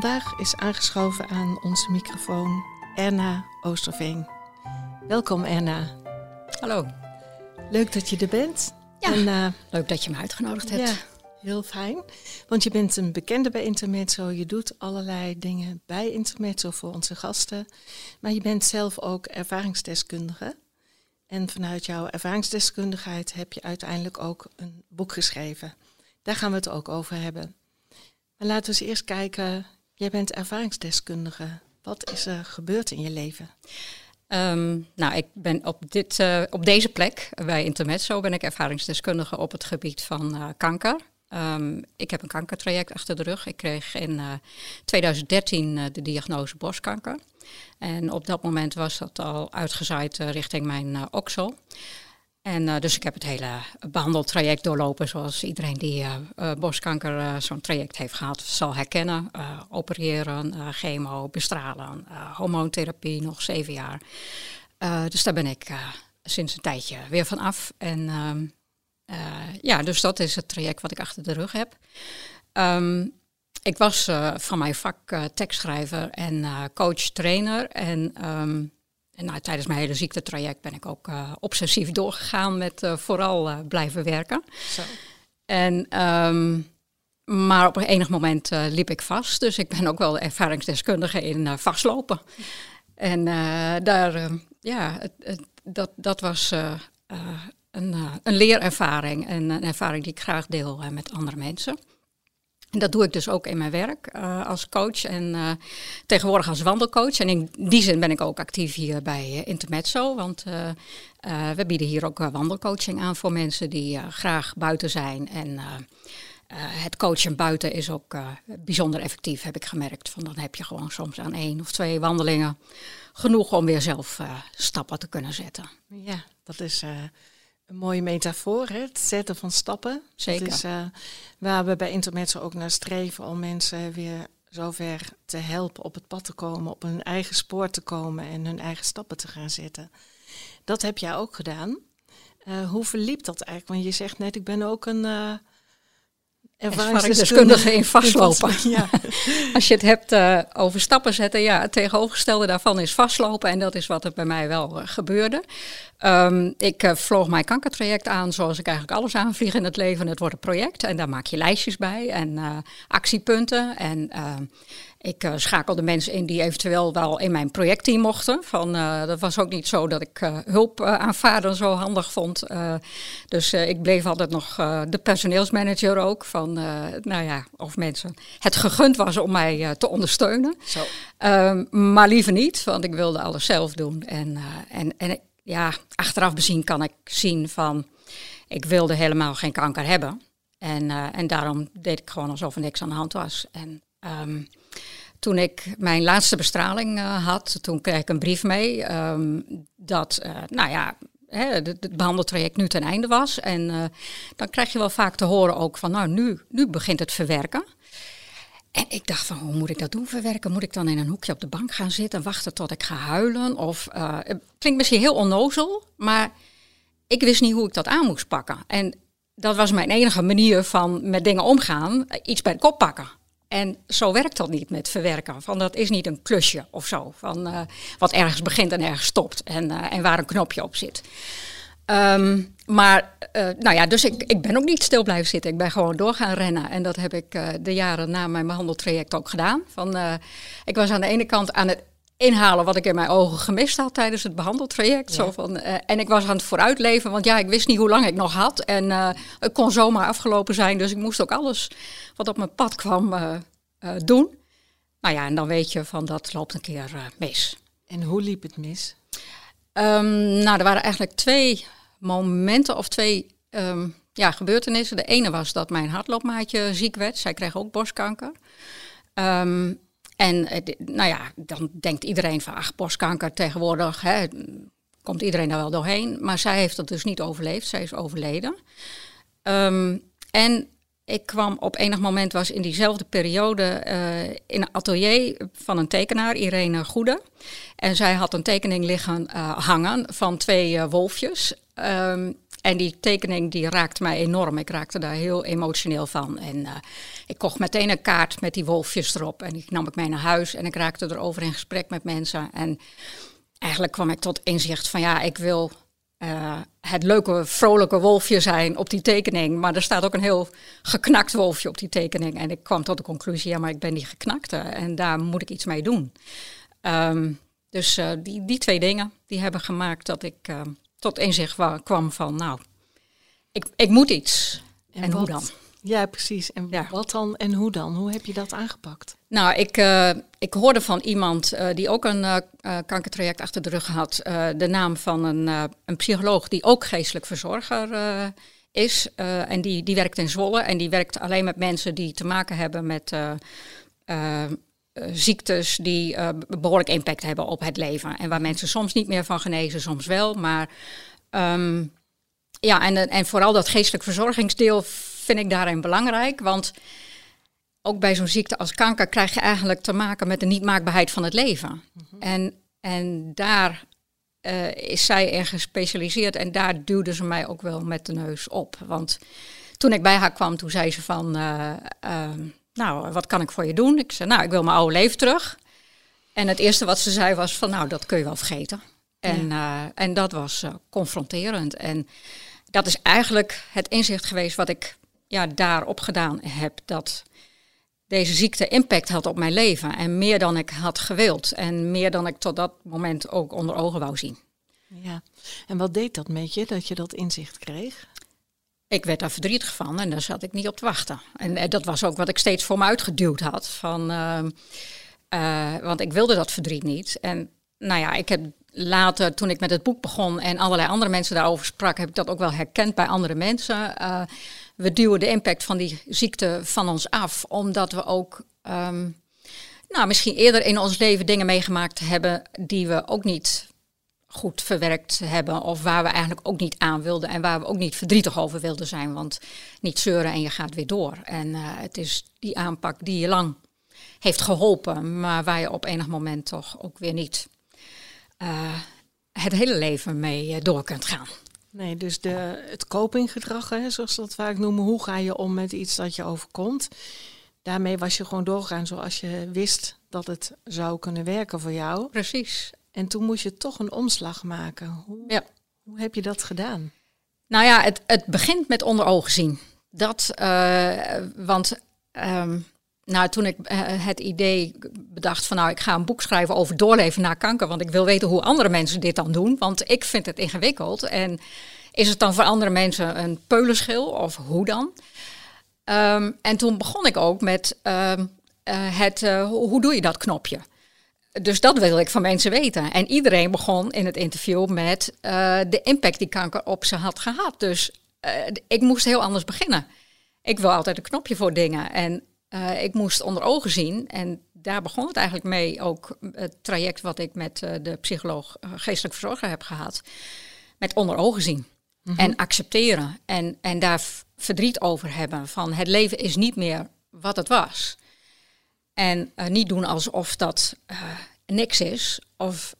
Vandaag is aangeschoven aan onze microfoon Erna Oosterveen. Welkom Erna. Hallo. Leuk dat je er bent. Ja, en, uh, leuk dat je me uitgenodigd hebt. Ja, heel fijn. Want je bent een bekende bij Intermezzo. Je doet allerlei dingen bij Intermezzo voor onze gasten. Maar je bent zelf ook ervaringsdeskundige. En vanuit jouw ervaringsdeskundigheid heb je uiteindelijk ook een boek geschreven. Daar gaan we het ook over hebben. Maar laten we eens eerst kijken Jij bent ervaringsdeskundige. Wat is er gebeurd in je leven? Um, nou, ik ben op, dit, uh, op deze plek bij Intermezzo ben ik ervaringsdeskundige op het gebied van uh, kanker. Um, ik heb een kankertraject achter de rug. Ik kreeg in uh, 2013 de diagnose borstkanker. En op dat moment was dat al uitgezaaid richting mijn oksel. En uh, dus ik heb het hele behandeltraject doorlopen zoals iedereen die uh, uh, borstkanker zo'n traject heeft gehad zal herkennen. opereren, chemo, bestralen, hormoontherapie, nog zeven jaar. dus daar ben ik sinds een tijdje weer van af. En ehm, ja, dus dat is het traject wat ik achter de rug heb. Um, ik was van mijn vak tekstschrijver en coach-trainer en... Um, en nou, tijdens mijn hele ziektetraject ben ik ook uh, obsessief doorgegaan met uh, vooral uh, blijven werken. Zo. En, um, maar op een enig moment liep ik vast. Dus ik ben ook wel ervaringsdeskundige in vastlopen. En daar, ja, het, het, dat, dat was een, een leerervaring. En een ervaring die ik graag deel met andere mensen. En dat doe ik dus ook in mijn werk uh, als coach en uh, tegenwoordig als wandelcoach. En in die zin ben ik ook actief hier bij uh, Intermezzo. Want we bieden hier ook wandelcoaching aan voor mensen die graag buiten zijn. En het coachen buiten is ook bijzonder effectief, heb ik gemerkt. Van dan heb je gewoon soms aan één of twee wandelingen genoeg om weer zelf stappen te kunnen zetten. Ja, dat is een mooie metafoor, hè? het zetten van stappen. Zeker. Dat is uh, waar we bij Intermezzo ook naar streven om mensen weer zover te helpen op het pad te komen, op hun eigen spoor te komen en hun eigen stappen te gaan zetten. Dat heb jij ook gedaan. Uh, hoe verliep dat eigenlijk? Want je zegt net, ik ben ook een uh, ervaringsdeskundige in vastlopen. Ja. Als je het hebt uh, over stappen zetten, ja, het tegenovergestelde daarvan is vastlopen. En dat is wat er bij mij wel uh, gebeurde. Um, ik uh, vloog mijn kankertraject aan zoals ik eigenlijk alles aanvlieg in het leven. Het wordt een project en daar maak je lijstjes bij en actiepunten. En ik uh, schakelde mensen in die eventueel wel in mijn projectteam mochten. Van, uh, dat was ook niet zo dat ik uh, hulp aanvaarden zo handig vond. dus ik bleef altijd nog de personeelsmanager ook. Van, nou ja, of mensen het gegund was om mij te ondersteunen. Zo. Ehm, maar liever niet, want ik wilde alles zelf doen. En, en, en ja, achteraf bezien kan ik zien van... Ik wilde helemaal geen kanker hebben. En, en daarom deed ik gewoon alsof er niks aan de hand was. En... Um, toen ik mijn laatste bestraling uh, had, toen kreeg ik een brief mee um, dat, uh, nou ja, het behandeltraject nu ten einde was. En uh, dan krijg je wel vaak te horen ook van, nou, nu, nu begint het verwerken. En ik dacht van, hoe moet ik dat doen, verwerken? Moet ik dan in een hoekje op de bank gaan zitten en wachten tot ik ga huilen? Of, het klinkt misschien heel onnozel, maar ik wist niet hoe ik dat aan moest pakken. En dat was mijn enige manier van met dingen omgaan, iets bij de kop pakken. En zo werkt dat niet met verwerken. Van dat is niet een klusje of zo. Van, uh, wat ergens begint en ergens stopt. En, uh, en waar een knopje op zit. Um, maar, uh, nou ja, dus ik, ik ben ook niet stil blijven zitten. Ik ben gewoon door gaan rennen. En dat heb ik de jaren na mijn behandeltraject ook gedaan. Van, ik was aan de ene kant aan het inhalen wat ik in mijn ogen gemist had tijdens het behandeltraject. Zo van, uh, en ik was aan het vooruitleven, want ja, ik wist niet hoe lang ik nog had. En uh, het kon zomaar afgelopen zijn, dus ik moest ook alles wat op mijn pad kwam uh, doen. Nou ja, en dan weet je van dat loopt een keer mis. En hoe liep het mis? Um, nou, er waren eigenlijk twee momenten of twee um, ja, gebeurtenissen. De ene was dat mijn hardloopmaatje ziek werd. Zij kreeg ook borstkanker. Ehm, en nou ja, dan denkt iedereen van, ach, borstkanker tegenwoordig, hè, komt iedereen daar wel doorheen. Maar zij heeft dat dus niet overleefd, zij is overleden. Ehm, en ik kwam op enig moment, was in diezelfde periode, uh, in een atelier van een tekenaar, Irene Goede. En zij had een tekening liggen uh, hangen van twee wolfjes. Um, en die tekening die raakte mij enorm. Ik raakte daar heel emotioneel van. En ik kocht meteen een kaart met die wolfjes erop. En die nam ik mee naar huis en ik raakte erover in gesprek met mensen. En eigenlijk kwam ik tot inzicht van ja, ik wil uh, het leuke, vrolijke wolfje zijn op die tekening. Maar er staat ook een heel geknakt wolfje op die tekening. En ik kwam tot de conclusie, ja, maar ik ben die geknakte. En daar moet ik iets mee doen. Um, dus uh, die, die twee dingen, die hebben gemaakt dat ik uh, tot inzicht kwam van, nou, ik, ik moet iets. En, en hoe dan? Ja, precies. En ja. wat dan en hoe dan? Hoe heb je dat aangepakt? Nou, ik, uh, ik hoorde van iemand uh, die ook een uh, kankertraject achter de rug had, de naam van een, een psycholoog die ook geestelijk verzorger is. en die, die werkt in Zwolle en die werkt alleen met mensen die te maken hebben met ziektes die behoorlijk impact hebben op het leven. En waar mensen soms niet meer van genezen, soms wel. Maar um, ja, en, en vooral dat geestelijk verzorgingsdeel vind ik daarin belangrijk. Want ook bij zo'n ziekte als kanker krijg je eigenlijk te maken met de niet-maakbaarheid van het leven. Mhm. en, en daar uh, is zij in gespecialiseerd en daar duwde ze mij ook wel met de neus op. Want toen ik bij haar kwam, toen zei ze van, uh, nou, wat kan ik voor je doen? Ik zei, nou, ik wil mijn oude leven terug. En het eerste wat ze zei was van, nou, dat kun je wel vergeten. En, en dat was confronterend. En dat is eigenlijk het inzicht geweest wat ik ja, daarop gedaan heb. Dat deze ziekte impact had op mijn leven. En meer dan ik had gewild. En meer dan ik tot dat moment ook onder ogen wou zien. Ja, en wat deed dat met je, dat je dat inzicht kreeg? Ik werd daar verdrietig van en daar zat ik niet op te wachten. En eh, dat was ook wat ik steeds voor me uitgeduwd had. Van, uh, uh, want ik wilde dat verdriet niet. En nou ja, ik heb later, toen ik met het boek begon en allerlei andere mensen daarover sprak, heb ik dat ook wel herkend bij andere mensen. Uh, we duwen de impact van die ziekte van ons af, omdat we ook um, nou, misschien eerder in ons leven dingen meegemaakt hebben die we ook niet goed verwerkt hebben. Of waar we eigenlijk ook niet aan wilden en waar we ook niet verdrietig over wilden zijn. Want niet zeuren en je gaat weer door. En uh, het is die aanpak die je lang heeft geholpen, maar waar je op enig moment toch ook weer niet uh, het hele leven mee uh, door kunt gaan. Nee, dus de, het copinggedrag, hè, zoals dat vaak noemen, hoe ga je om met iets dat je overkomt? Daarmee was je gewoon doorgaan zoals je wist dat het zou kunnen werken voor jou. Precies. En toen moest je toch een omslag maken. Hoe, ja. hoe heb je dat gedaan? Nou ja, het, het begint met onder ogen zien. Dat, uh, want um, nou, toen ik uh, het idee bedacht van nou, ik ga een boek schrijven over doorleven na kanker, want ik wil weten hoe andere mensen dit dan doen, want ik vind het ingewikkeld. En is het dan voor andere mensen een peulenschil of hoe dan? Um, en toen begon ik ook met uh, uh, het uh, hoe doe je dat knopje? Dus dat wil ik van mensen weten. En iedereen begon in het interview met de impact die kanker op ze had gehad. Dus ik moest heel anders beginnen. Ik wil altijd een knopje voor dingen. En uh, ik moest onder ogen zien en daar begon het eigenlijk mee, ook het traject wat ik met de psycholoog geestelijk verzorger heb gehad. Met onder ogen zien mm -hmm. en accepteren en, en daar verdriet over hebben van het leven is niet meer wat het was. En niet doen alsof dat niks is, of,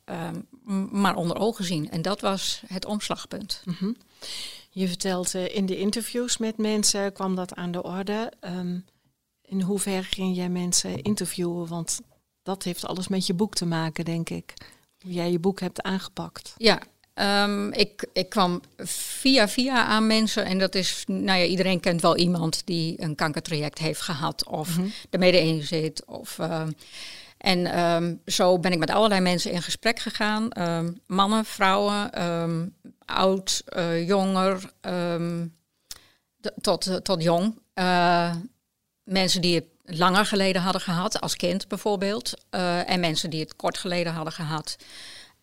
maar onder ogen zien. En dat was het omslagpunt. Mm -hmm. Je vertelt in de interviews met mensen kwam dat aan de orde. Um, in hoeverre ging jij mensen interviewen? Want dat heeft alles met je boek te maken, denk ik. Hoe jij je boek hebt aangepakt. Ja, um, ik, ik kwam via via aan mensen. En dat is, nou ja, iedereen kent wel iemand die een kankertraject heeft gehad. Of mm -hmm. ermee in zit. Of, uh, en um, zo ben ik met allerlei mensen in gesprek gegaan. Um, mannen, vrouwen, oud, uh, jonger, tot, tot jong. Uh, mensen die het langer geleden hadden gehad, als kind bijvoorbeeld, en mensen die het kort geleden hadden gehad.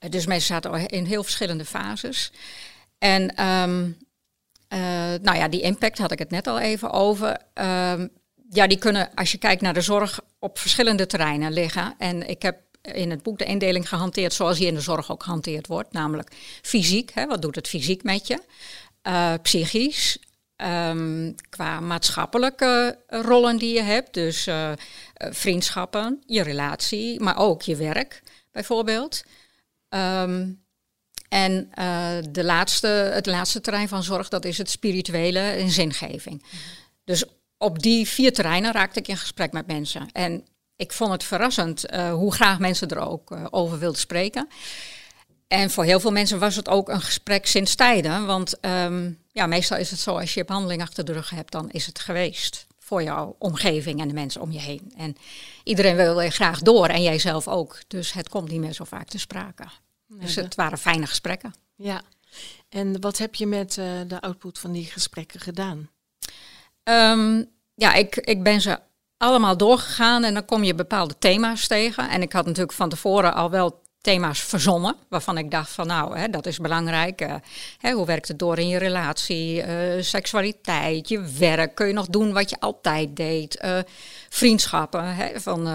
Uh, dus mensen zaten in heel verschillende fases. En um, nou ja, die impact had ik het net al even over. Ehm, ja, die kunnen, als je kijkt naar de zorg, op verschillende terreinen liggen. En ik heb in het boek de indeling gehanteerd zoals die in de zorg ook gehanteerd wordt. Namelijk fysiek, hè, wat doet het fysiek met je? Uh, psychisch, um, qua maatschappelijke rollen die je hebt. Dus vriendschappen, je relatie, maar ook je werk bijvoorbeeld. Um, en uh, de laatste, het laatste terrein van zorg, dat is het spirituele en zingeving. Dus op die vier terreinen raakte ik in gesprek met mensen. En ik vond het verrassend uh, hoe graag mensen er ook uh, over wilden spreken. En voor heel veel mensen was het ook een gesprek sinds tijden. Want um, ja, meestal is het zo, als je behandeling achter de rug hebt, dan is het geweest voor jouw omgeving en de mensen om je heen. En iedereen wil je graag door en jij zelf ook. Dus het komt niet meer zo vaak te sprake. dus het waren fijne gesprekken. Ja. En wat heb je met uh, de output van die gesprekken gedaan? Um, ja, ik, ik ben ze allemaal doorgegaan en dan kom je bepaalde thema's tegen. En ik had natuurlijk van tevoren al wel thema's verzonnen, waarvan ik dacht van nou, hè, dat is belangrijk. Uh, hè, hoe werkt het door in je relatie, uh, seksualiteit, je werk, kun je nog doen wat je altijd deed, uh, vriendschappen. Hè, van,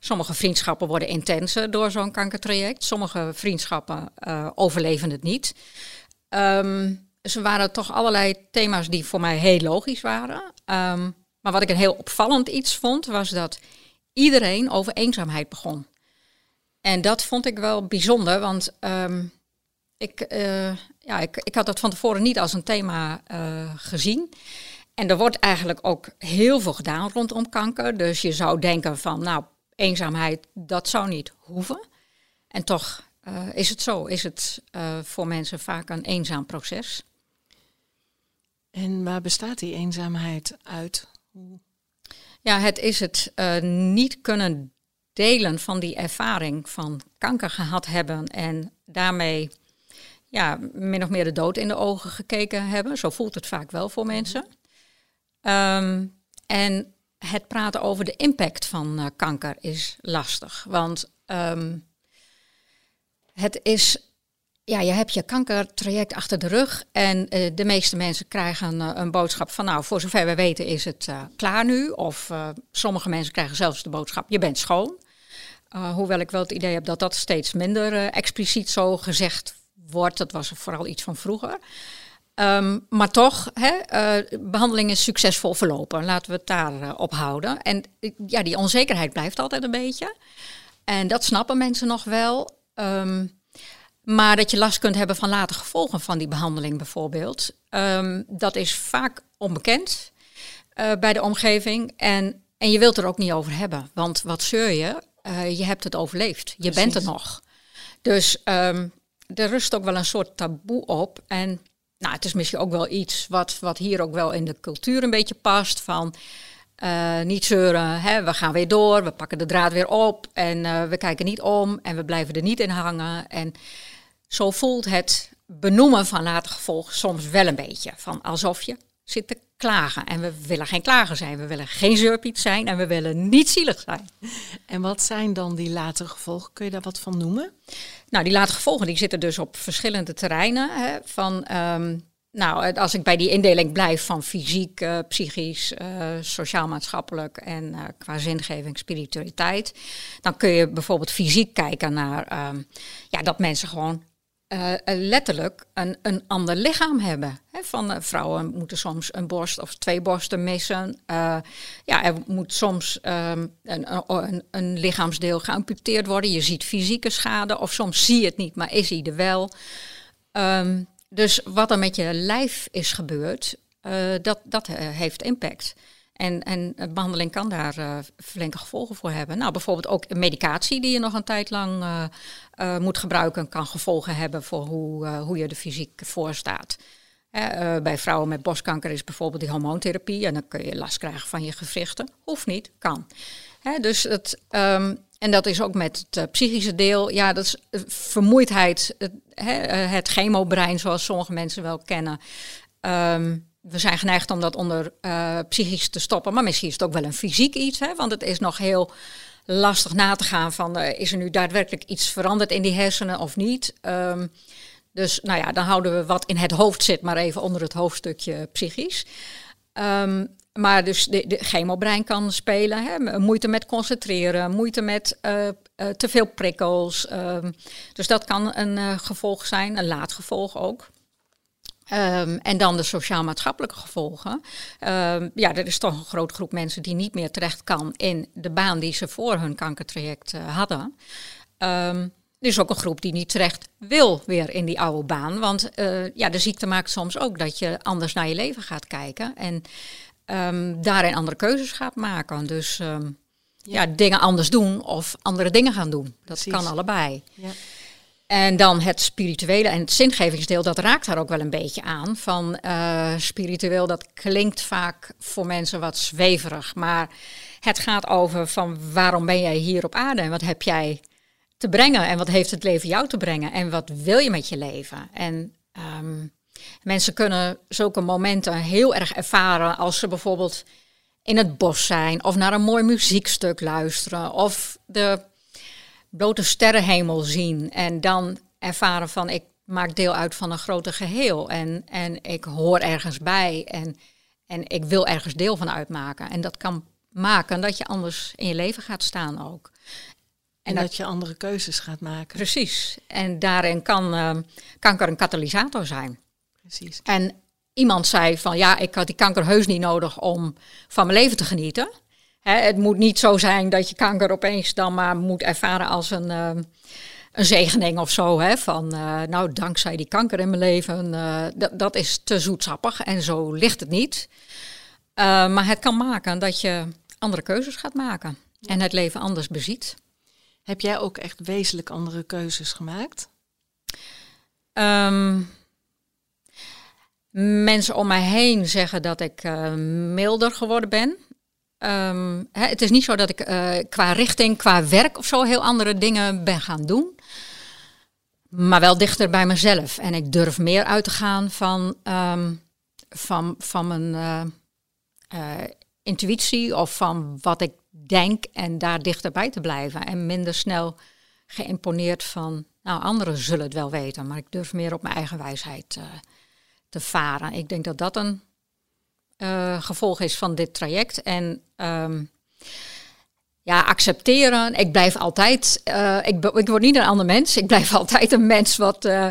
sommige vriendschappen worden intenser door zo'n kankertraject, sommige vriendschappen overleven het niet. Um, dus waren toch allerlei thema's die voor mij heel logisch waren. Um, maar wat ik een heel opvallend iets vond, was dat iedereen over eenzaamheid begon. En dat vond ik wel bijzonder, want um, ik, uh, ja, ik, ik had dat van tevoren niet als een thema uh, gezien. En er wordt eigenlijk ook heel veel gedaan rondom kanker. Dus je zou denken van, nou, eenzaamheid, dat zou niet hoeven. En toch uh, is het zo, is het voor mensen vaak een eenzaam proces. En waar bestaat die eenzaamheid uit? Ja, het is het niet kunnen delen van die ervaring van kanker gehad hebben en daarmee ja, min of meer de dood in de ogen gekeken hebben. Zo voelt het vaak wel voor mensen. Um, en het praten over de impact van uh, kanker is lastig. Want um, het is ja, je hebt je kankertraject achter de rug en uh, de meeste mensen krijgen uh, een boodschap van nou, voor zover we weten is het uh, klaar nu. Of sommige mensen krijgen zelfs de boodschap, je bent schoon. Hoewel ik wel het idee heb dat dat steeds minder expliciet zo gezegd wordt. Dat was vooral iets van vroeger. Um, maar toch, hè, behandeling is succesvol verlopen. Laten we het daar op houden. En ja, die onzekerheid blijft altijd een beetje. En dat snappen mensen nog wel. Um, maar dat je last kunt hebben van later gevolgen van die behandeling bijvoorbeeld. Um, dat is vaak onbekend bij de omgeving. En, en je wilt er ook niet over hebben. Want wat zeur je? Uh, je hebt het overleefd. Je bent er nog. Dus um, er rust ook wel een soort taboe op. En nou, het is misschien ook wel iets wat, wat hier ook wel in de cultuur een beetje past. Van uh, niet zeuren, hè, we gaan weer door, we pakken de draad weer op en we kijken niet om en we blijven er niet in hangen. En zo voelt het benoemen van later gevolgen soms wel een beetje. Van alsof je zit te klagen. En we willen geen klager zijn, we willen geen zeurpiet zijn en we willen niet zielig zijn. En wat zijn dan die latere gevolgen? Kun je daar wat van noemen? Nou, die latere gevolgen die zitten dus op verschillende terreinen. Hè, van, um, nou, als ik bij die indeling blijf van fysiek, uh, psychisch, uh, sociaal-maatschappelijk en uh, qua zingeving, spiritualiteit, dan kun je bijvoorbeeld fysiek kijken naar um, ja, dat mensen gewoon uh, letterlijk een, een ander lichaam hebben. He, van uh, vrouwen moeten soms een borst of twee borsten missen. Ja, er moet soms um, een, een, een, lichaamsdeel geamputeerd worden. Je ziet fysieke schade, of soms zie je het niet, maar is hij er wel. Um, dus wat er met je lijf is gebeurd, dat, dat heeft impact. En, en behandeling kan daar uh, flinke gevolgen voor hebben. Nou, bijvoorbeeld ook medicatie die je nog een tijd lang uh, uh, moet gebruiken, kan gevolgen hebben voor hoe, hoe je er fysiek voor staat. bij vrouwen met borstkanker is bijvoorbeeld die hormoontherapie en dan kun je last krijgen van je gewrichten. Hoeft niet, kan. dus het, um, en dat is ook met het psychische deel. Ja, dat is vermoeidheid, het, het chemobrein zoals sommige mensen wel kennen. Um, we zijn geneigd om dat onder uh, psychisch te stoppen. Maar misschien is het ook wel een fysiek iets. Hè? Want het is nog heel lastig na te gaan van... Uh, is er nu daadwerkelijk iets veranderd in die hersenen of niet? Um, Dus nou ja, dan houden we wat in het hoofd zit, maar even onder het hoofdstukje psychisch. Ehm, maar dus de, chemobrein kan spelen. Hè? Moeite met concentreren, moeite met uh, te veel prikkels. Ehm, dus dat kan een gevolg zijn, een laatgevolg ook. Um, en dan de sociaal-maatschappelijke gevolgen. Um, ja, er is toch een grote groep mensen die niet meer terecht kan in de baan die ze voor hun kankertraject hadden. Um, er is ook een groep die niet terecht wil weer in die oude baan. Want ja, de ziekte maakt soms ook dat je anders naar je leven gaat kijken. En daarin andere keuzes gaat maken. Dus ja. ja. dingen anders doen of andere dingen gaan doen. Dat kan allebei. Ja. En dan het spirituele en het zingevingsdeel, dat raakt daar ook wel een beetje aan. Van uh, spiritueel, dat klinkt vaak voor mensen wat zweverig. Maar het gaat over van waarom ben jij hier op aarde en wat heb jij te brengen en wat heeft het leven jou te brengen en wat wil je met je leven. En um, Mensen kunnen zulke momenten heel erg ervaren als ze bijvoorbeeld in het bos zijn of naar een mooi muziekstuk luisteren of de blote sterrenhemel zien en dan ervaren van ik maak deel uit van een groter geheel en, en ik hoor ergens bij en, en ik wil ergens deel van uitmaken. En dat kan maken dat je anders in je leven gaat staan ook. En, dat, je andere keuzes gaat maken. Precies. En daarin kan uh, kanker een katalysator zijn. Precies. En iemand zei van ja, ik had die kanker heus niet nodig om van mijn leven te genieten. Het moet niet zo zijn dat je kanker opeens dan maar moet ervaren als een, uh, een zegening of zo. Hè, van uh, nou, dankzij die kanker in mijn leven, uh, dat is te zoetsappig en zo ligt het niet. maar het kan maken dat je andere keuzes gaat maken en het leven anders beziet. Heb jij ook echt wezenlijk andere keuzes gemaakt? Um, mensen om mij heen zeggen dat ik uh, milder geworden ben. Um, hè, het is niet zo dat ik uh, qua richting, qua werk of zo heel andere dingen ben gaan doen. Maar wel dichter bij mezelf. En ik durf meer uit te gaan van, um, van, van mijn uh, intuïtie of van wat ik denk en daar dichterbij te blijven. En minder snel geïmponeerd van, nou, anderen zullen het wel weten, maar ik durf meer op mijn eigen wijsheid te varen. Ik denk dat dat een uh, gevolg is van dit traject. En um, ja, accepteren. Ik blijf altijd, uh, ik, ik word niet een ander mens. Ik blijf altijd een mens wat uh,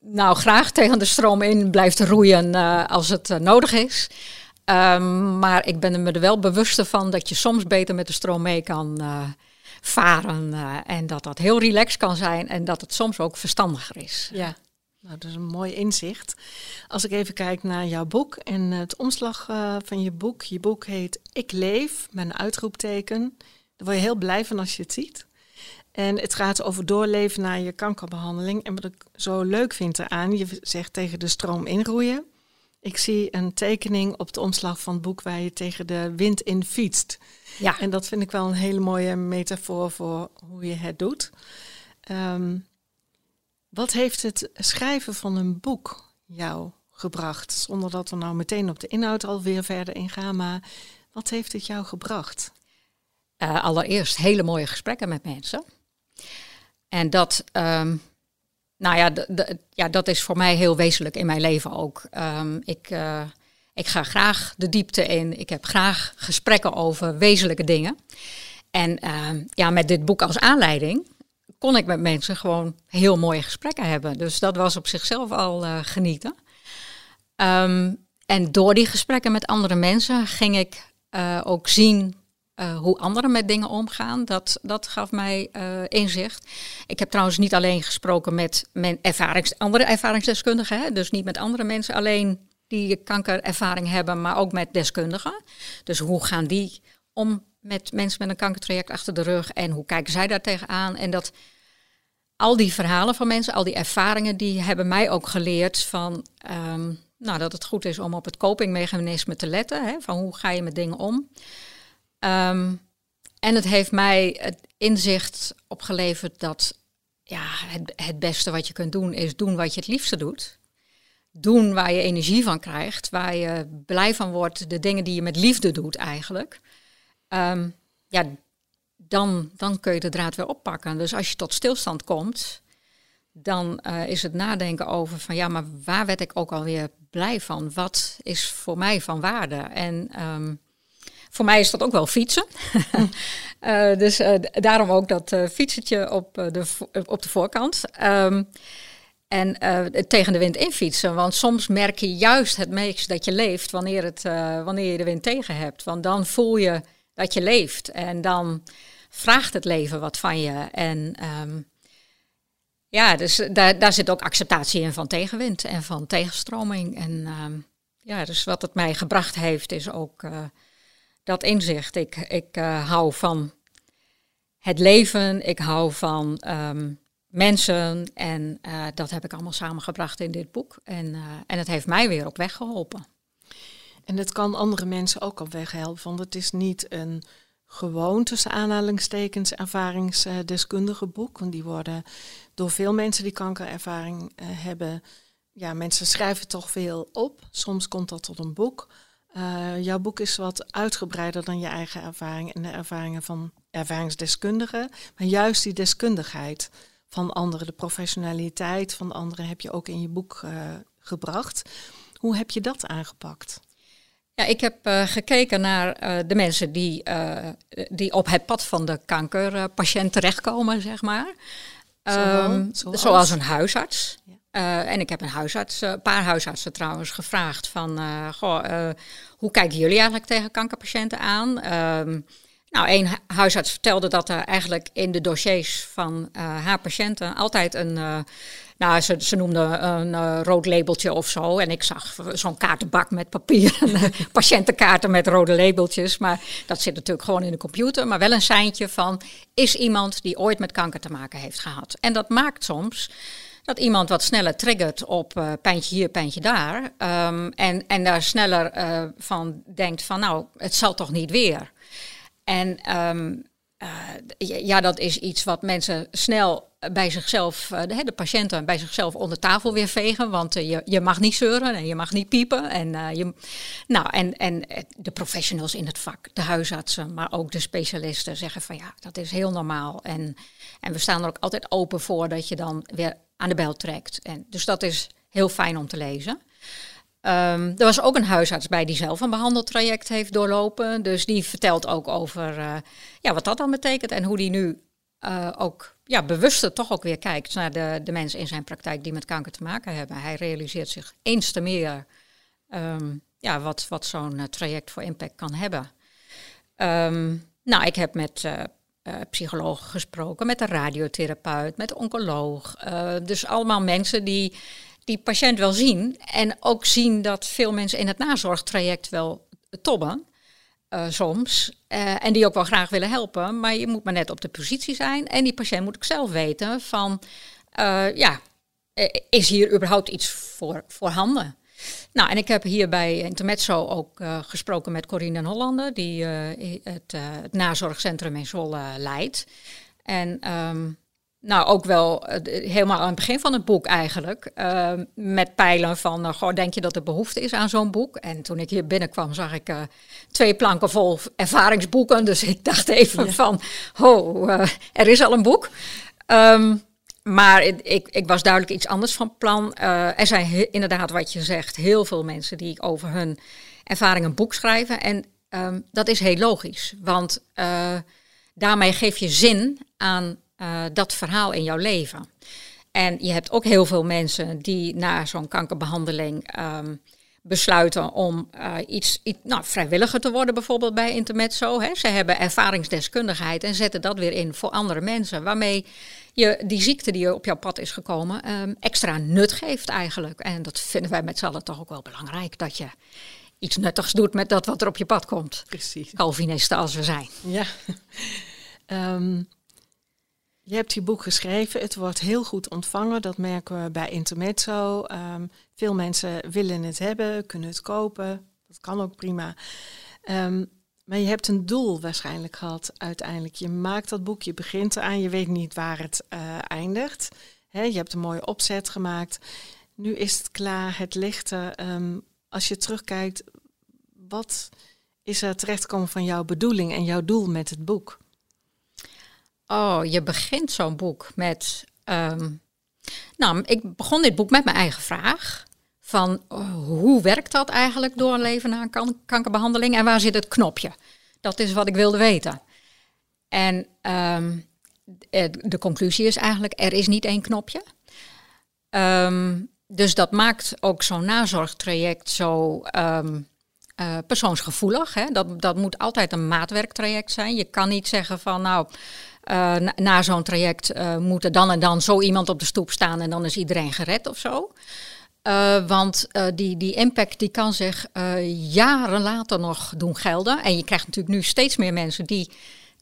nou graag tegen de stroom in blijft roeien als het nodig is. Um, maar ik ben me er wel bewust van dat je soms beter met de stroom mee kan varen. en dat dat heel relaxed kan zijn en dat het soms ook verstandiger is. Ja. Nou, dat is een mooi inzicht. Als ik even kijk naar jouw boek en het omslag uh, van je boek. Je boek heet Ik leef, een uitroepteken. Daar word je heel blij van als je het ziet. En het gaat over doorleven na je kankerbehandeling. En wat ik zo leuk vind eraan, je zegt tegen de stroom inroeien. Ik zie een tekening op de omslag van het boek waar je tegen de wind in fietst. Ja. En dat vind ik wel een hele mooie metafoor voor hoe je het doet. Um, wat heeft het schrijven van een boek jou gebracht? Zonder dat we nou meteen op de inhoud alweer verder ingaan, maar wat heeft het jou gebracht? Uh, allereerst hele mooie gesprekken met mensen. En dat, um, nou ja, ja, dat is voor mij heel wezenlijk in mijn leven ook. Um, ik, uh, ik ga graag de diepte in. Ik heb graag gesprekken over wezenlijke dingen. En uh, ja, met dit boek als aanleiding kon ik met mensen gewoon heel mooie gesprekken hebben. Dus dat was op zichzelf al uh, genieten. Um, en door die gesprekken met andere mensen ging ik uh, ook zien uh, hoe anderen met dingen omgaan. Dat, dat gaf mij inzicht. Ik heb trouwens niet alleen gesproken met mijn ervarings, andere ervaringsdeskundigen. Hè? Dus niet met andere mensen alleen die kankerervaring hebben, maar ook met deskundigen. Dus hoe gaan die om met mensen met een kankertraject achter de rug en hoe kijken zij daar tegenaan? En dat al die verhalen van mensen, al die ervaringen, die hebben mij ook geleerd van um, nou, dat het goed is om op het copingmechanisme te letten. Hè, van hoe ga je met dingen om. Um, en het heeft mij het inzicht opgeleverd dat ja, het, het beste wat je kunt doen is doen wat je het liefste doet. Doen waar je energie van krijgt, waar je blij van wordt, de dingen die je met liefde doet eigenlijk. Um, ja, dan, dan kun je de draad weer oppakken. Dus als je tot stilstand komt, dan uh, is het nadenken over van ja, maar waar werd ik ook alweer blij van? Wat is voor mij van waarde? En um, voor mij is dat ook wel fietsen. uh, dus uh, daarom ook dat uh, fietsertje op, de, op de voorkant. Um, en tegen de wind in fietsen. Want soms merk je juist het meest dat je leeft wanneer, het, wanneer je de wind tegen hebt. Want dan voel je dat je leeft. En dan vraagt het leven wat van je. En um, ja, dus daar, daar zit ook acceptatie in van tegenwind en van tegenstroming. En uh, ja, dus wat het mij gebracht heeft is ook uh, dat inzicht. Ik, ik uh, hou van het leven, ik hou van um, mensen en uh, dat heb ik allemaal samengebracht in dit boek. En, en het heeft mij weer op weg geholpen. En het kan andere mensen ook op weg helpen, want het is niet een gewoon tussen aanhalingstekens ervaringsdeskundige boek. Want die worden door veel mensen die kankerervaring uh, hebben. Ja, mensen schrijven toch veel op. Soms komt dat tot een boek. Uh, jouw boek is wat uitgebreider dan je eigen ervaring en de ervaringen van ervaringsdeskundigen. Maar juist die deskundigheid van anderen, de professionaliteit van anderen heb je ook in je boek uh, gebracht. Hoe heb je dat aangepakt? Ja, ik heb uh, gekeken naar uh, de mensen die, uh, die op het pad van de kankerpatiënt terechtkomen, zeg maar. Um, zoals? zoals? een huisarts. Ja. en ik heb een huisarts, een paar huisartsen trouwens gevraagd van, goh, hoe kijken jullie eigenlijk tegen kankerpatiënten aan? Um, nou, één huisarts vertelde dat er eigenlijk in de dossiers van haar patiënten altijd een nou, ze, ze noemden een uh, rood labeltje of zo. En ik zag zo'n kaartenbak met papier. patiëntenkaarten met rode labeltjes. Maar dat zit natuurlijk gewoon in de computer. Maar wel een seintje van, is iemand die ooit met kanker te maken heeft gehad? En dat maakt soms dat iemand wat sneller triggert op uh, pijntje hier, pijntje daar. Um, en, en daar sneller van denkt van, nou, het zal toch niet weer. En uh, ja, dat is iets wat mensen snel bij zichzelf, uh, de, de, patiënten bij zichzelf onder tafel weer vegen. Want uh, je, je mag niet zeuren en je mag niet piepen. En, je, nou, en, en de professionals in het vak, de huisartsen, maar ook de specialisten zeggen van ja, dat is heel normaal. En, en we staan er ook altijd open voor dat je dan weer aan de bel trekt. En, dus dat is heel fijn om te lezen. Um, er was ook een huisarts bij die zelf een behandeltraject heeft doorlopen. Dus die vertelt ook over uh, ja, wat dat dan betekent en hoe die nu uh, ook ja, bewuster toch ook weer kijkt naar de, de mensen in zijn praktijk die met kanker te maken hebben. Hij realiseert zich eens te meer um, ja, wat, wat zo'n uh, traject voor impact kan hebben. Um, nou, ik heb met psychologen gesproken, met een radiotherapeut, met oncoloog. dus allemaal mensen die die patiënt wel zien. En ook zien dat veel mensen in het nazorgtraject wel tobben. Uh, soms. Uh, en die ook wel graag willen helpen. Maar je moet maar net op de positie zijn. En die patiënt moet ook zelf weten van... Uh, ja, is hier überhaupt iets voor voorhanden? Nou, en ik heb hier bij Intermezzo ook gesproken met Corine en Hollander... die het, het nazorgcentrum in Zwolle leidt. En... Um, nou, ook wel uh, helemaal aan het begin van het boek eigenlijk. Uh, met pijlen van, uh, goh, denk je dat er behoefte is aan zo'n boek? En toen ik hier binnenkwam, zag ik twee planken vol ervaringsboeken. Dus ik dacht even van, ho, er is al een boek. Um, maar ik, ik, was duidelijk iets anders van plan. er zijn inderdaad, wat je zegt, heel veel mensen die over hun ervaring een boek schrijven. En um, dat is heel logisch, want daarmee geef je zin aan uh, dat verhaal in jouw leven. En je hebt ook heel veel mensen die na zo'n kankerbehandeling um, besluiten om uh, iets, iets nou, vrijwilliger te worden, bijvoorbeeld bij Intermezzo. Hè. Ze hebben ervaringsdeskundigheid en zetten dat weer in voor andere mensen, waarmee je die ziekte die op jouw pad is gekomen um, extra nut geeft eigenlijk. En dat vinden wij met z'n allen toch ook wel belangrijk, dat je iets nuttigs doet met dat wat er op je pad komt. Precies. Calvinisten als we zijn. Ja. Um, je hebt je boek geschreven, het wordt heel goed ontvangen, dat merken we bij Intermezzo. Um, veel mensen willen het hebben, kunnen het kopen, dat kan ook prima. Um, maar je hebt een doel waarschijnlijk gehad uiteindelijk. Je maakt dat boek, je begint eraan, je weet niet waar het uh, eindigt. Je hebt een mooie opzet gemaakt. Nu is het klaar, het ligt. Um, als je terugkijkt, wat is er terechtkomen van jouw bedoeling en jouw doel met het boek? Oh, je begint zo'n boek met. Um, Nou, ik begon dit boek met mijn eigen vraag. Van hoe werkt dat eigenlijk door een leven na een kankerbehandeling en waar zit het knopje? Dat is wat ik wilde weten. En ehm, de conclusie is eigenlijk, er is niet één knopje. Um, dus dat maakt ook zo'n nazorgtraject zo uh, persoonsgevoelig. Hè? Dat, dat moet altijd een maatwerktraject zijn. Je kan niet zeggen van nou, uh, na, zo'n traject uh, moet er dan en dan zo iemand op de stoep staan en dan is iedereen gered of zo. want die, die impact die kan zich jaren later nog doen gelden. En je krijgt natuurlijk nu steeds meer mensen die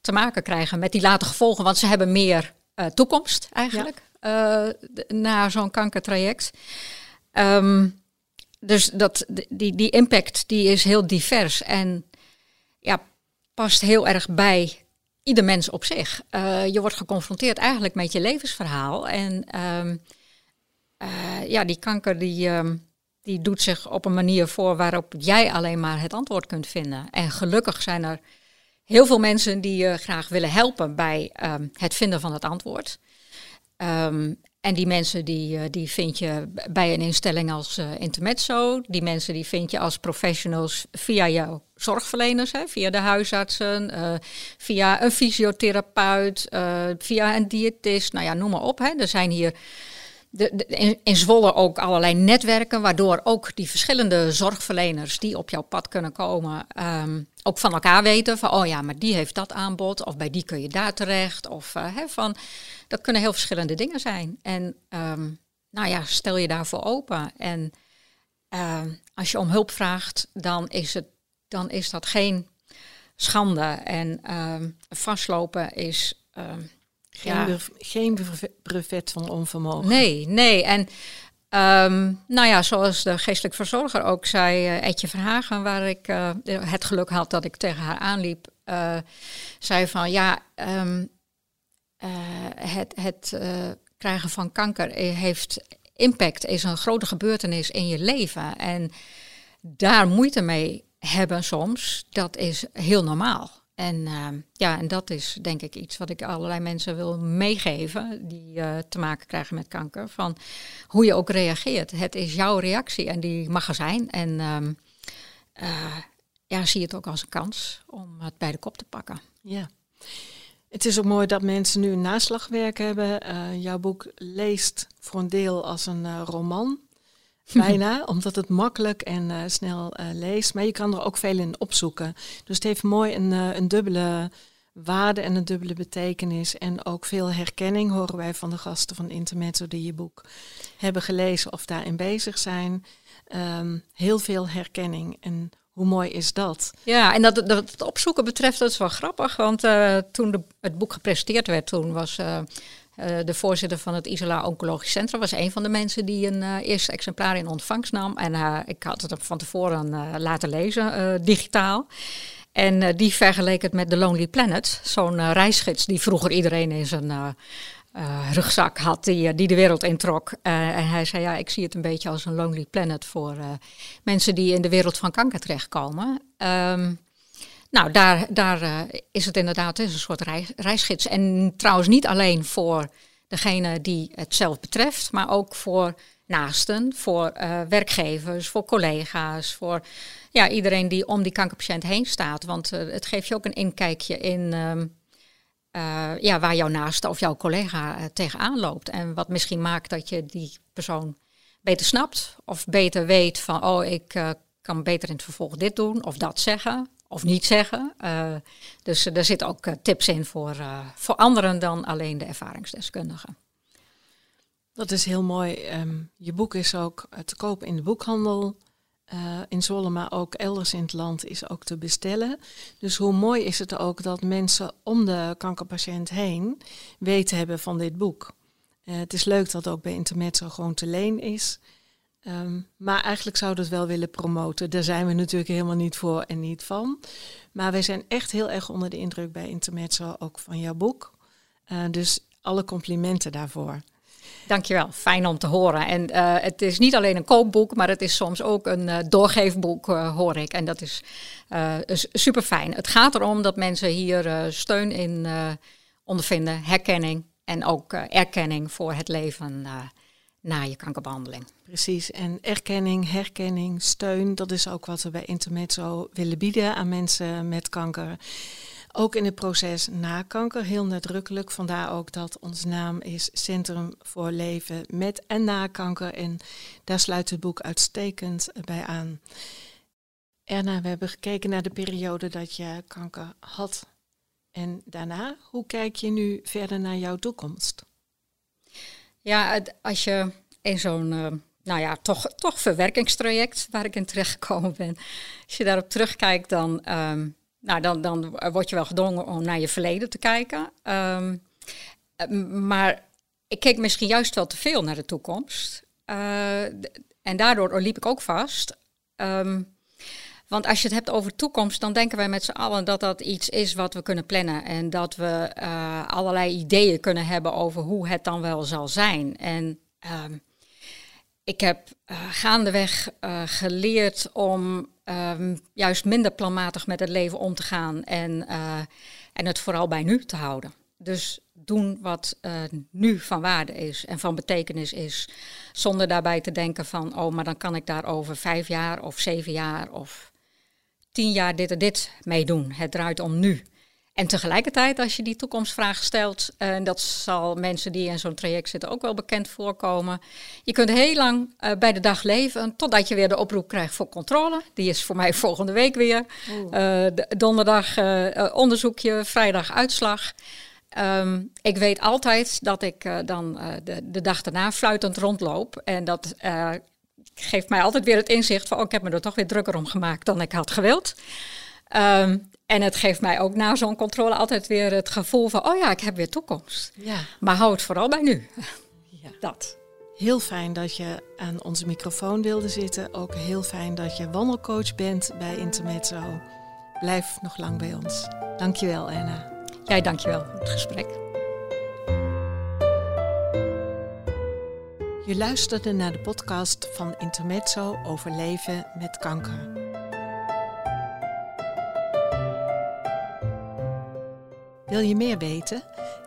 te maken krijgen met die late gevolgen, want ze hebben meer toekomst eigenlijk. Uh, na zo'n kankertraject. Um, dus dat, die, die impact die is heel divers en ja, past heel erg bij ieder mens op zich. Uh, je wordt geconfronteerd eigenlijk met je levensverhaal. En um, uh, ja, die kanker die, um, die doet zich op een manier voor waarop jij alleen maar het antwoord kunt vinden. En gelukkig zijn er heel veel mensen die je graag willen helpen bij het vinden van het antwoord. En die mensen die, eh, die vind je bij een instelling als uh, Intermezzo. Die mensen die vind je als professionals via jouw zorgverleners, hè, via de huisartsen, uh, via een fysiotherapeut, via een diëtist. Nou ja, noem maar op. Hè. Er zijn hier de, in, Zwolle ook allerlei netwerken, waardoor ook die verschillende zorgverleners die op jouw pad kunnen komen, um, ook van elkaar weten van, oh ja, maar die heeft dat aanbod, of bij die kun je daar terecht, of uh, van, dat kunnen heel verschillende dingen zijn. En um, nou ja, stel je daarvoor open. En uh, als je om hulp vraagt, dan is, het, dan is dat geen schande. En uh, vastlopen is geen, ja. geen brevet van onvermogen. Nee, nee. En um, nou ja, zoals de geestelijk verzorger ook zei, uh, Etje Verhagen, waar ik uh, het geluk had dat ik tegen haar aanliep, uh, zei van ja, um, het, het krijgen van kanker heeft impact, is een grote gebeurtenis in je leven. En daar moeite mee hebben soms, dat is heel normaal. En uh, ja, en dat is denk ik iets wat ik allerlei mensen wil meegeven die uh, te maken krijgen met kanker. Van hoe je ook reageert. Het is jouw reactie en die mag er zijn. En uh, ja, zie het ook als een kans om het bij de kop te pakken. Ja. Het is ook mooi dat mensen nu een naslagwerk hebben. jouw boek leest voor een deel als een roman. Bijna, omdat het makkelijk en uh, snel uh, leest. Maar je kan er ook veel in opzoeken. Dus het heeft mooi een, uh, een dubbele waarde en een dubbele betekenis. En ook veel herkenning horen wij van de gasten van Intermezzo die je boek hebben gelezen of daarin bezig zijn. Um, heel veel herkenning. En hoe mooi is dat? Ja, en dat, dat het opzoeken betreft, dat is wel grappig. Want toen de, het boek gepresenteerd werd, toen was uh, de voorzitter van het Isola Oncologisch Centrum was een van de mensen die een uh, eerste exemplaar in ontvangst nam. En uh, ik had het van tevoren laten lezen, digitaal. En die vergeleek het met The Lonely Planet, zo'n reisgids die vroeger iedereen in zijn rugzak had, die, die de wereld introk. en hij zei, ja, ik zie het een beetje als een Lonely Planet voor mensen die in de wereld van kanker terechtkomen. Um, nou, daar, daar uh, is het inderdaad een soort reis, reisgids. En trouwens niet alleen voor degene die het zelf betreft, maar ook voor naasten, voor uh, werkgevers, voor collega's, voor ja, iedereen die om die kankerpatiënt heen staat. Want uh, het geeft je ook een inkijkje in um, ja, waar jouw naaste of jouw collega tegenaan loopt. En wat misschien maakt dat je die persoon beter snapt of beter weet van, oh, ik kan beter in het vervolg dit doen of dat zeggen of niet zeggen. Uh, dus er zitten ook uh, tips in voor, uh, voor anderen dan alleen de ervaringsdeskundigen. Dat is heel mooi. Um, je boek is ook te koop in de boekhandel in Zwolle, maar ook elders in het land is ook te bestellen. Dus hoe mooi is het ook dat mensen om de kankerpatiënt heen weten hebben van dit boek. het is leuk dat het ook bij Intermezzo gewoon te leen is. Um, maar eigenlijk zouden we het wel willen promoten. Daar zijn we natuurlijk helemaal niet voor en niet van. Maar wij zijn echt heel erg onder de indruk bij Intermezzo, ook van jouw boek. Uh, dus alle complimenten daarvoor. Dankjewel, fijn om te horen. En uh, het is niet alleen een koopboek, maar het is soms ook een uh, doorgeefboek, hoor ik. En dat is super fijn. Het gaat erom dat mensen hier steun in ondervinden, herkenning en ook erkenning voor het leven na je kankerbehandeling. Precies, en erkenning, herkenning, steun, dat is ook wat we bij Intermezzo willen bieden aan mensen met kanker. Ook in het proces na kanker, heel nadrukkelijk. Vandaar ook dat onze naam is Centrum voor Leven met en na kanker. En daar sluit het boek uitstekend bij aan. Erna, we hebben gekeken naar de periode dat je kanker had. En daarna, hoe kijk je nu verder naar jouw toekomst? Ja, als je in zo'n, uh, nou ja, toch, toch verwerkingstraject waar ik in terecht gekomen ben, als je daarop terugkijkt, dan, um, nou, dan, dan word je wel gedwongen om naar je verleden te kijken. Um, maar ik keek misschien juist wel te veel naar de toekomst. Uh, en daardoor liep ik ook vast. Um, want als je het hebt over toekomst, dan denken wij met z'n allen dat dat iets is wat we kunnen plannen. En dat we uh, allerlei ideeën kunnen hebben over hoe het dan wel zal zijn. En uh, ik heb uh, gaandeweg uh, geleerd om um, juist minder planmatig met het leven om te gaan. En, en het vooral bij nu te houden. Dus doen wat nu van waarde is en van betekenis is. Zonder daarbij te denken van, oh, maar dan kan ik daar over vijf jaar of zeven jaar of tien jaar dit en dit meedoen. Het draait om nu. En tegelijkertijd, als je die toekomstvraag stelt, en uh, dat zal mensen die in zo'n traject zitten ook wel bekend voorkomen. Je kunt heel lang uh, bij de dag leven, totdat je weer de oproep krijgt voor controle. Die is voor mij volgende week weer. Uh, donderdag onderzoekje, vrijdag uitslag. Um, ik weet altijd dat ik dan de, de, dag daarna fluitend rondloop. En dat geeft mij altijd weer het inzicht van, oh, ik heb me er toch weer drukker om gemaakt dan ik had gewild. Um, en het geeft mij ook na zo'n controle altijd weer het gevoel van, oh ja, ik heb weer toekomst. Ja. Maar hou het vooral bij nu. Ja. Dat. Heel fijn dat je aan onze microfoon wilde zitten. Ook heel fijn dat je wandelcoach bent bij Intermezzo. Blijf nog lang bij ons. Dankjewel, Anna. Jij dankjewel voor het gesprek. Je luisterde naar de podcast van Intermezzo over leven met kanker. Wil je meer weten?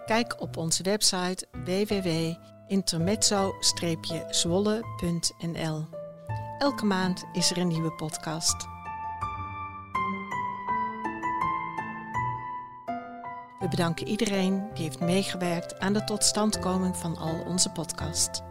Kijk op onze website www.intermezzo-zwolle.nl. Elke maand is er een nieuwe podcast. We bedanken iedereen die heeft meegewerkt aan de totstandkoming van al onze podcasts.